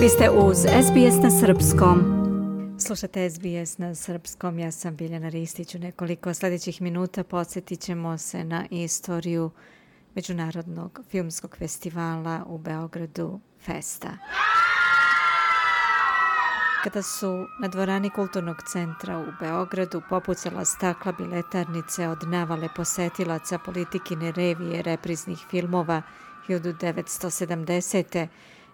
Vi ste uz SBS na Srpskom. Slušate SBS na Srpskom, ja sam Biljana Ristić. U nekoliko sljedećih minuta podsjetit ćemo se na istoriju Međunarodnog filmskog festivala u Beogradu Festa. Kada su na dvorani Kulturnog centra u Beogradu popucala stakla biletarnice od navale posetilaca politikine revije repriznih filmova 1970.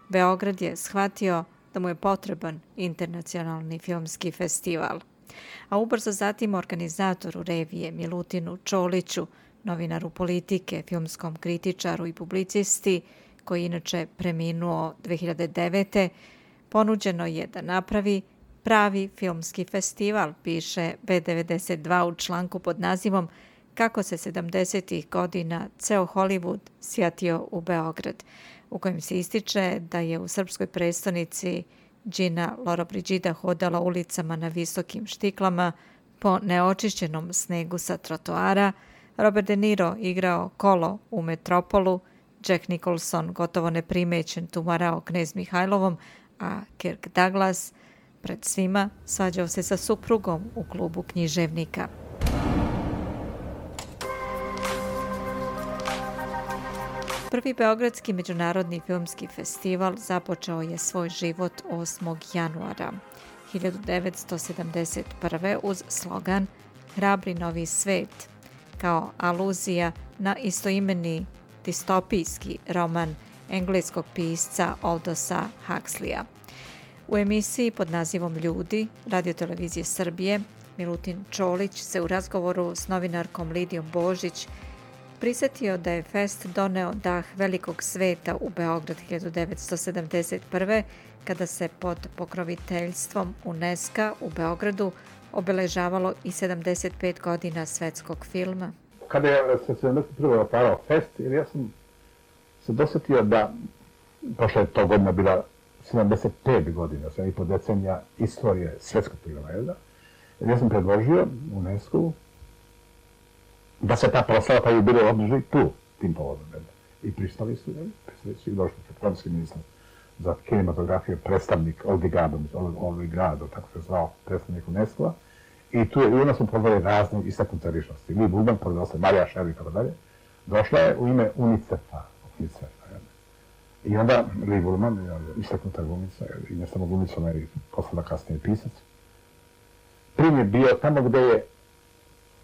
Beograd je shvatio da mu je potreban internacionalni filmski festival. A ubrzo zatim organizatoru revije Milutinu Čoliću, novinaru politike, filmskom kritičaru i publicisti, koji inače preminuo 2009. ponuđeno je da napravi pravi filmski festival, piše B92 u članku pod nazivom Kako se 70. ih godina ceo Hollywood sjatio u Beograd u kojem se ističe da je u srpskoj prestonici Gina Lorobrigida hodala ulicama na visokim štiklama po neočišćenom snegu sa trotoara, Robert De Niro igrao kolo u Metropolu, Jack Nicholson gotovo neprimećen tumarao knez Mihajlovom, a Kirk Douglas pred svima svađao se sa suprugom u klubu književnika. Prvi Beogradski međunarodni filmski festival započeo je svoj život 8. januara 1971. uz slogan Hrabri novi svet, kao aluzija na istoimeni distopijski roman engleskog pisca Aldosa Huxleya. U emisiji pod nazivom Ljudi, Radio Televizije Srbije, Milutin Čolić se u razgovoru s novinarkom Lidijom Božić prisetio da je fest doneo dah velikog sveta u Beograd 1971. kada se pod pokroviteljstvom UNESCO u Beogradu obeležavalo i 75 godina svetskog filma. Kada je se 71. otvarao fest, jer ja sam se dosetio da, pošto je to godina bila 75 godina, sam i po decenija istorije svetskog filma, jel da? Jer ja sam predložio UNESCO da se ta proslava pa je bilo održi tu, tim povodom. I pristali su, ne? pristali su i došli su franski ministar za kinematografiju, predstavnik Olgi Gado, Olgi Gado, tako se zvao, predstavnik UNESCO-a. I tu je, i onda smo pozvali razne istaknute ličnosti. Mi Bulban, pored se Marija Ševi i tako dalje, došla je u ime UNICEF-a. UNICEF I onda Lee Bulman, istaknuta glumica, i ne samo glumica, ona je poslala kasnije pisac. Prim je bio tamo gde je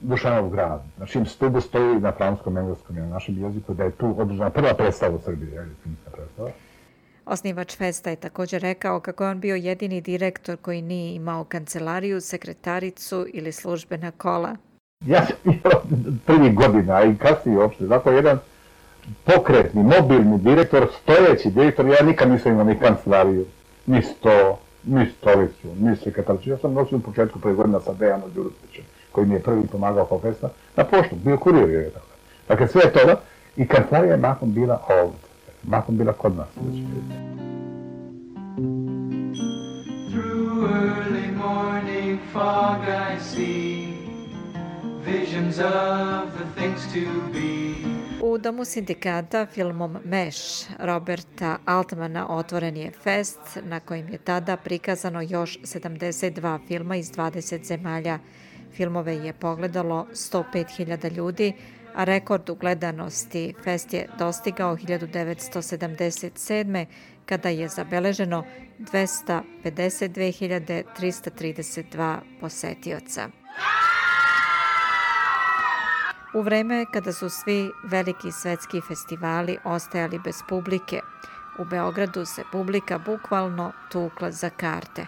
Dušanov grad. Na čim stubu stoji na franskom, engleskom i na našem jeziku, da je tu održana prva predstava u Srbiji, je li filmska predstava. Osnivač Festa je također rekao kako je on bio jedini direktor koji nije imao kancelariju, sekretaricu ili službena kola. Ja sam imao prvi godina i kasnije uopšte. Zato jedan pokretni, mobilni direktor, stojeći direktor, ja nikad nisam imao ni kancelariju, ni sto, ni stolicu, ni sekretaricu. Ja sam nosio u početku prvi godina sa Dejanom Đurustićem koji mi je prvi pomagao kao festa, na poštu, bio kurir je tako. Dakle, sve je toga i kancelarija je mahom bila ovdje, mahom bila kod nas. Through early morning fog I see visions of the things to be U domu sindikata filmom Meš Roberta Altmana otvoren je fest na kojim je tada prikazano još 72 filma iz 20 zemalja Filmove je pogledalo 105.000 ljudi, a rekord u gledanosti fest je dostigao 1977. kada je zabeleženo 252.332 posetioca. U vreme kada su svi veliki svetski festivali ostajali bez publike, u Beogradu se publika bukvalno tukla za karte.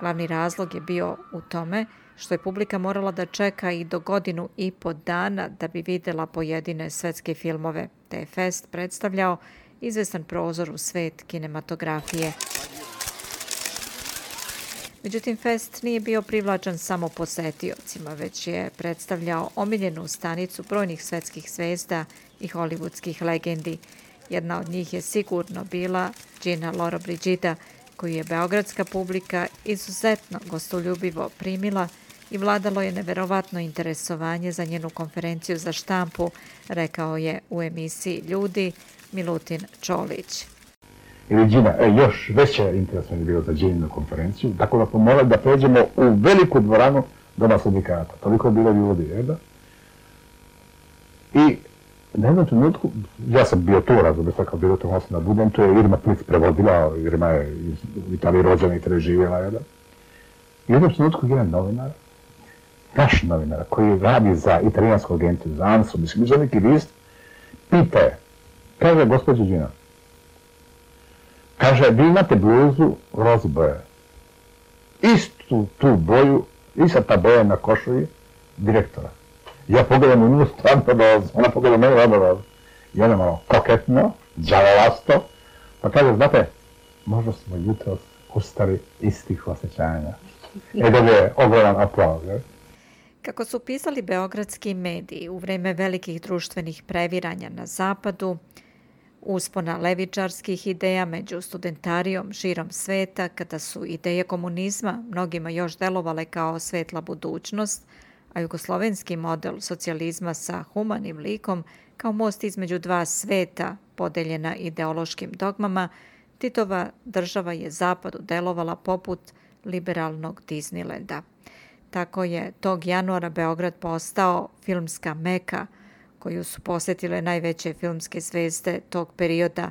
Glavni razlog je bio u tome što je publika morala da čeka i do godinu i po dana da bi videla pojedine svetske filmove, te je Fest predstavljao izvestan prozor u svet kinematografije. Međutim, Fest nije bio privlačan samo posetiocima, već je predstavljao omiljenu stanicu brojnih svetskih zvezda i hollywoodskih legendi. Jedna od njih je sigurno bila Gina Loro Brigida, koju je beogradska publika izuzetno gostoljubivo primila i vladalo je neverovatno interesovanje za njenu konferenciju za štampu, rekao je u emisiji Ljudi Milutin Čolić. ili Džina, e, još veća interesna je bilo za Džininu konferenciju, tako da smo morali da pređemo u veliku dvoranu doma sindikata. Toliko je bilo ljudi, je? I na jednom trenutku, ja sam bio tu, razumio sam kao bilo to na Budom, to je Irma Plic prevodila, Irma je iz Italije rođena i tada živjela, je da? I jednom trenutku jedan novinar, naš novinar, koji radi za italijansku agenciju, za ANSU, mislim, za neki list, pita je, kaže gospođa Đina, kaže, vi imate bluzu roz boje, istu tu boju, ista ta boja na košulji direktora. Ja pogledam u nju stvarno roz, ona pogleda mene rado roz. I ona malo koketno, džavolasto, pa kaže, znate, možda smo jutro ustali istih osjećanja. E da je ogroman aplauz, je? Kako su pisali beogradski mediji u vreme velikih društvenih previranja na zapadu, uspona levičarskih ideja među studentarijom širom sveta, kada su ideje komunizma mnogima još delovale kao svetla budućnost, a jugoslovenski model socijalizma sa humanim likom kao most između dva sveta podeljena ideološkim dogmama, Titova država je zapadu delovala poput liberalnog Disneylanda. Tako je tog januara Beograd postao filmska meka koju su posjetile najveće filmske zvezde tog perioda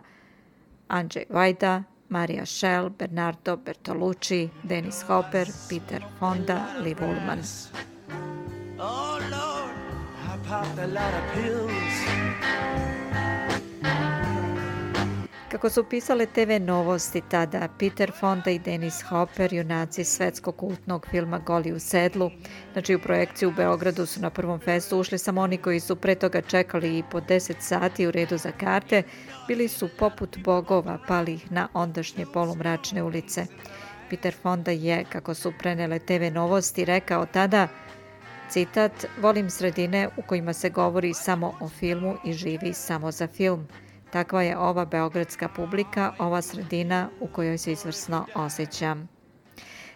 Andrzej Vajda, Marija Schell, Bernardo Bertolucci, Dennis Hopper, Peter Fonda, Liv Ullman. Oh Lord, I popped a lot of pills. Kako su pisale TV novosti tada, Peter Fonda i Dennis Hopper, junaci svetskog kultnog filma Goli u sedlu, na čiju projekciju u Beogradu su na prvom festu ušli samo oni koji su pre toga čekali i po 10 sati u redu za karte, bili su poput bogova pali na ondašnje polumračne ulice. Peter Fonda je, kako su prenele TV novosti, rekao tada, citat, volim sredine u kojima se govori samo o filmu i živi samo za film. Takva je ova beogradska publika, ova sredina u kojoj se izvrsno osjećam.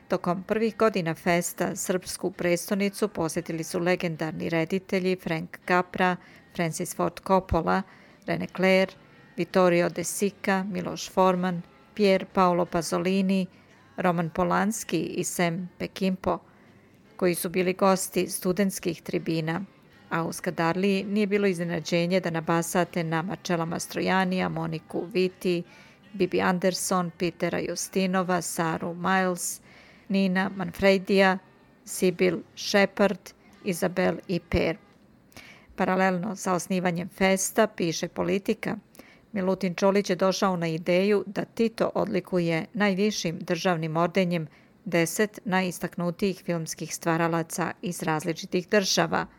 Tokom prvih godina festa srpsku prestonicu posjetili su legendarni reditelji Frank Capra, Francis Ford Coppola, René Clair, Vittorio De Sica, Miloš Forman, Pier Paolo Pasolini, Roman Polanski i Sam Pekimpo, koji su bili gosti studentskih tribina – a u Skadarliji nije bilo iznenađenje da nabasate na Marčela Mastrojanija, Moniku Viti, Bibi Anderson, Pitera Justinova, Saru Miles, Nina Manfredija, Sibyl Shepard, Izabel i Per. Paralelno sa osnivanjem festa, piše politika, Milutin Čolić je došao na ideju da Tito odlikuje najvišim državnim ordenjem deset najistaknutijih filmskih stvaralaca iz različitih država –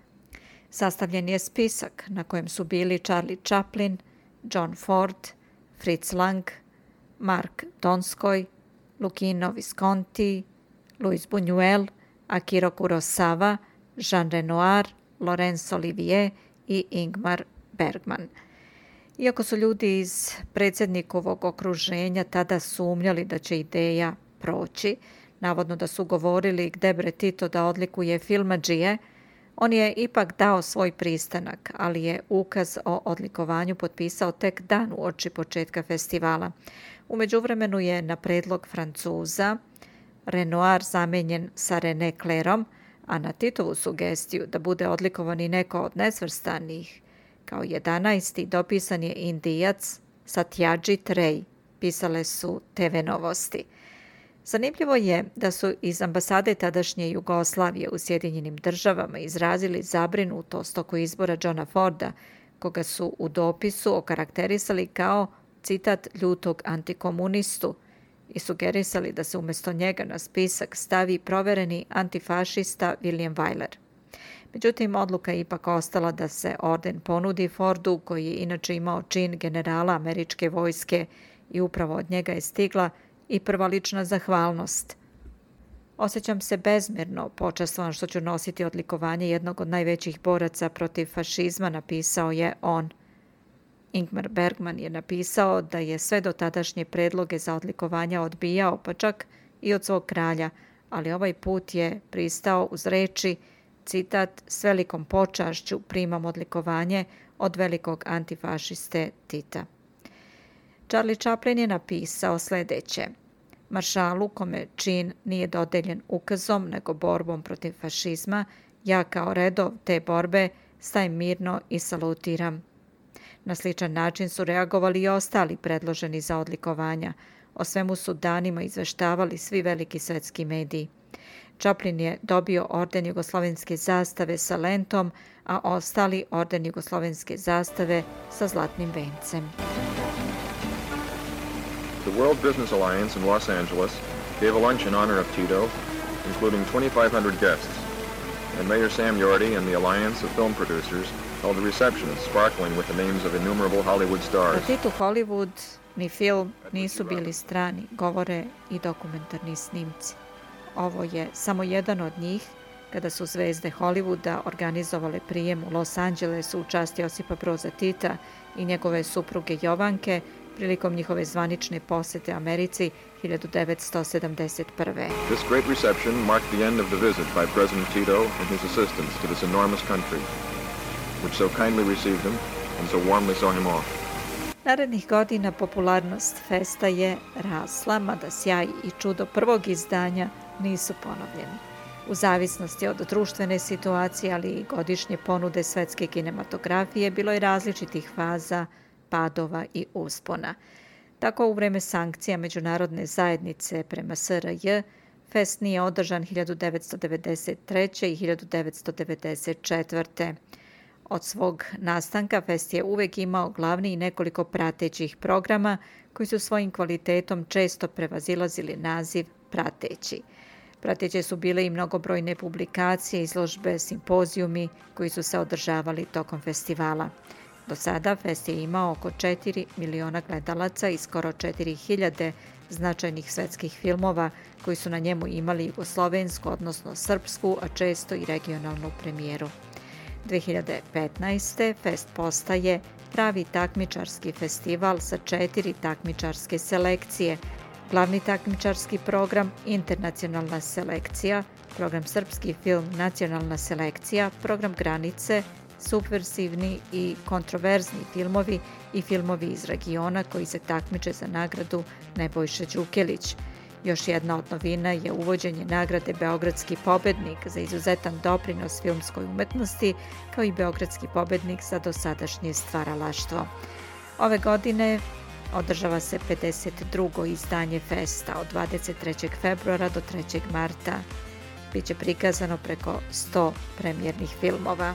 Sastavljen je spisak na kojem su bili Charlie Chaplin, John Ford, Fritz Lang, Mark Donskoj, Lucchino Visconti, Luis Buñuel, Akiro Kurosawa, Jean Renoir, Lorenzo Olivier i Ingmar Bergman. Iako su ljudi iz predsjednikovog okruženja tada sumnjali da će ideja proći, navodno da su govorili gde bre Tito da odlikuje filmađije, On je ipak dao svoj pristanak, ali je ukaz o odlikovanju potpisao tek dan u oči početka festivala. Umeđu vremenu je na predlog Francuza Renoir zamenjen sa René Clairom, a na Titovu sugestiju da bude odlikovan i neko od nesvrstanih, kao 11. dopisan je Indijac Satyajit Ray, pisale su TV novosti. Zanimljivo je da su iz ambasade tadašnje Jugoslavije u Sjedinjenim državama izrazili zabrinutost oko izbora Johna Forda, koga su u dopisu okarakterisali kao, citat, ljutog antikomunistu i sugerisali da se umjesto njega na spisak stavi provereni antifašista William Wyler. Međutim, odluka je ipak ostala da se orden ponudi Fordu, koji je inače imao čin generala američke vojske i upravo od njega je stigla i prva lična zahvalnost. Osjećam se bezmjerno počastvovan što ću nositi odlikovanje jednog od najvećih boraca protiv fašizma, napisao je on. Ingmar Bergman je napisao da je sve do tadašnje predloge za odlikovanja odbijao, pa čak i od svog kralja, ali ovaj put je pristao uz reči, citat, s velikom počašću primam odlikovanje od velikog antifašiste Tita. Charlie Chaplin je napisao sljedeće. Maršalu kome čin nije dodeljen ukazom nego borbom protiv fašizma, ja kao redov te borbe stajem mirno i salutiram. Na sličan način su reagovali i ostali predloženi za odlikovanja. O svemu su danima izveštavali svi veliki svetski mediji. Chaplin je dobio orden jugoslovenske zastave sa lentom, a ostali orden jugoslovenske zastave sa zlatnim vencem. The World Business Alliance in Los Angeles gave a lunch in honor of Tito, including 2,500 guests, and Mayor Sam Yorty and the Alliance of Film Producers held a reception sparkling with the names of innumerable Hollywood stars. Na Titu Hollywood ni film nisu bili strani, govore i dokumentarni snimci. Ovo je samo jedan od njih kada su zvezde Hollywooda organizovale prijem u Los Angelesu u čast Josipa Broza Tita i njegove supruge Jovanke prilikom njihove zvanične posete Americi 1971. This great reception marked the end of the visit by President Tito and his assistants to this enormous country, which so kindly received him and so warmly saw him off. Narednih godina popularnost festa je rasla, mada sjaj i čudo prvog izdanja nisu ponovljeni. U zavisnosti od društvene situacije, ali i godišnje ponude svetske kinematografije, bilo je različitih faza, padova i uspona. Tako u vreme sankcija međunarodne zajednice prema SRJ, fest nije održan 1993. i 1994. Od svog nastanka fest je uvek imao glavni i nekoliko pratećih programa koji su svojim kvalitetom često prevazilazili naziv prateći. Prateće su bile i mnogobrojne publikacije, izložbe, simpozijumi koji su se održavali tokom festivala. Do sada fest je imao oko 4 miliona gledalaca i skoro 4000 značajnih svetskih filmova koji su na njemu imali jugoslovensku, odnosno srpsku, a često i regionalnu premijeru. 2015. fest postaje pravi takmičarski festival sa četiri takmičarske selekcije. Glavni takmičarski program Internacionalna selekcija, program Srpski film Nacionalna selekcija, program Granice, subversivni i kontroverzni filmovi i filmovi iz regiona koji se takmiče za nagradu Nebojša Đukelić. Još jedna od novina je uvođenje nagrade Beogradski pobednik za izuzetan doprinos filmskoj umetnosti, kao i Beogradski pobednik za dosadašnje stvaralaštvo. Ove godine održava se 52. izdanje festa od 23. februara do 3. marta. Biće prikazano preko 100 premjernih filmova.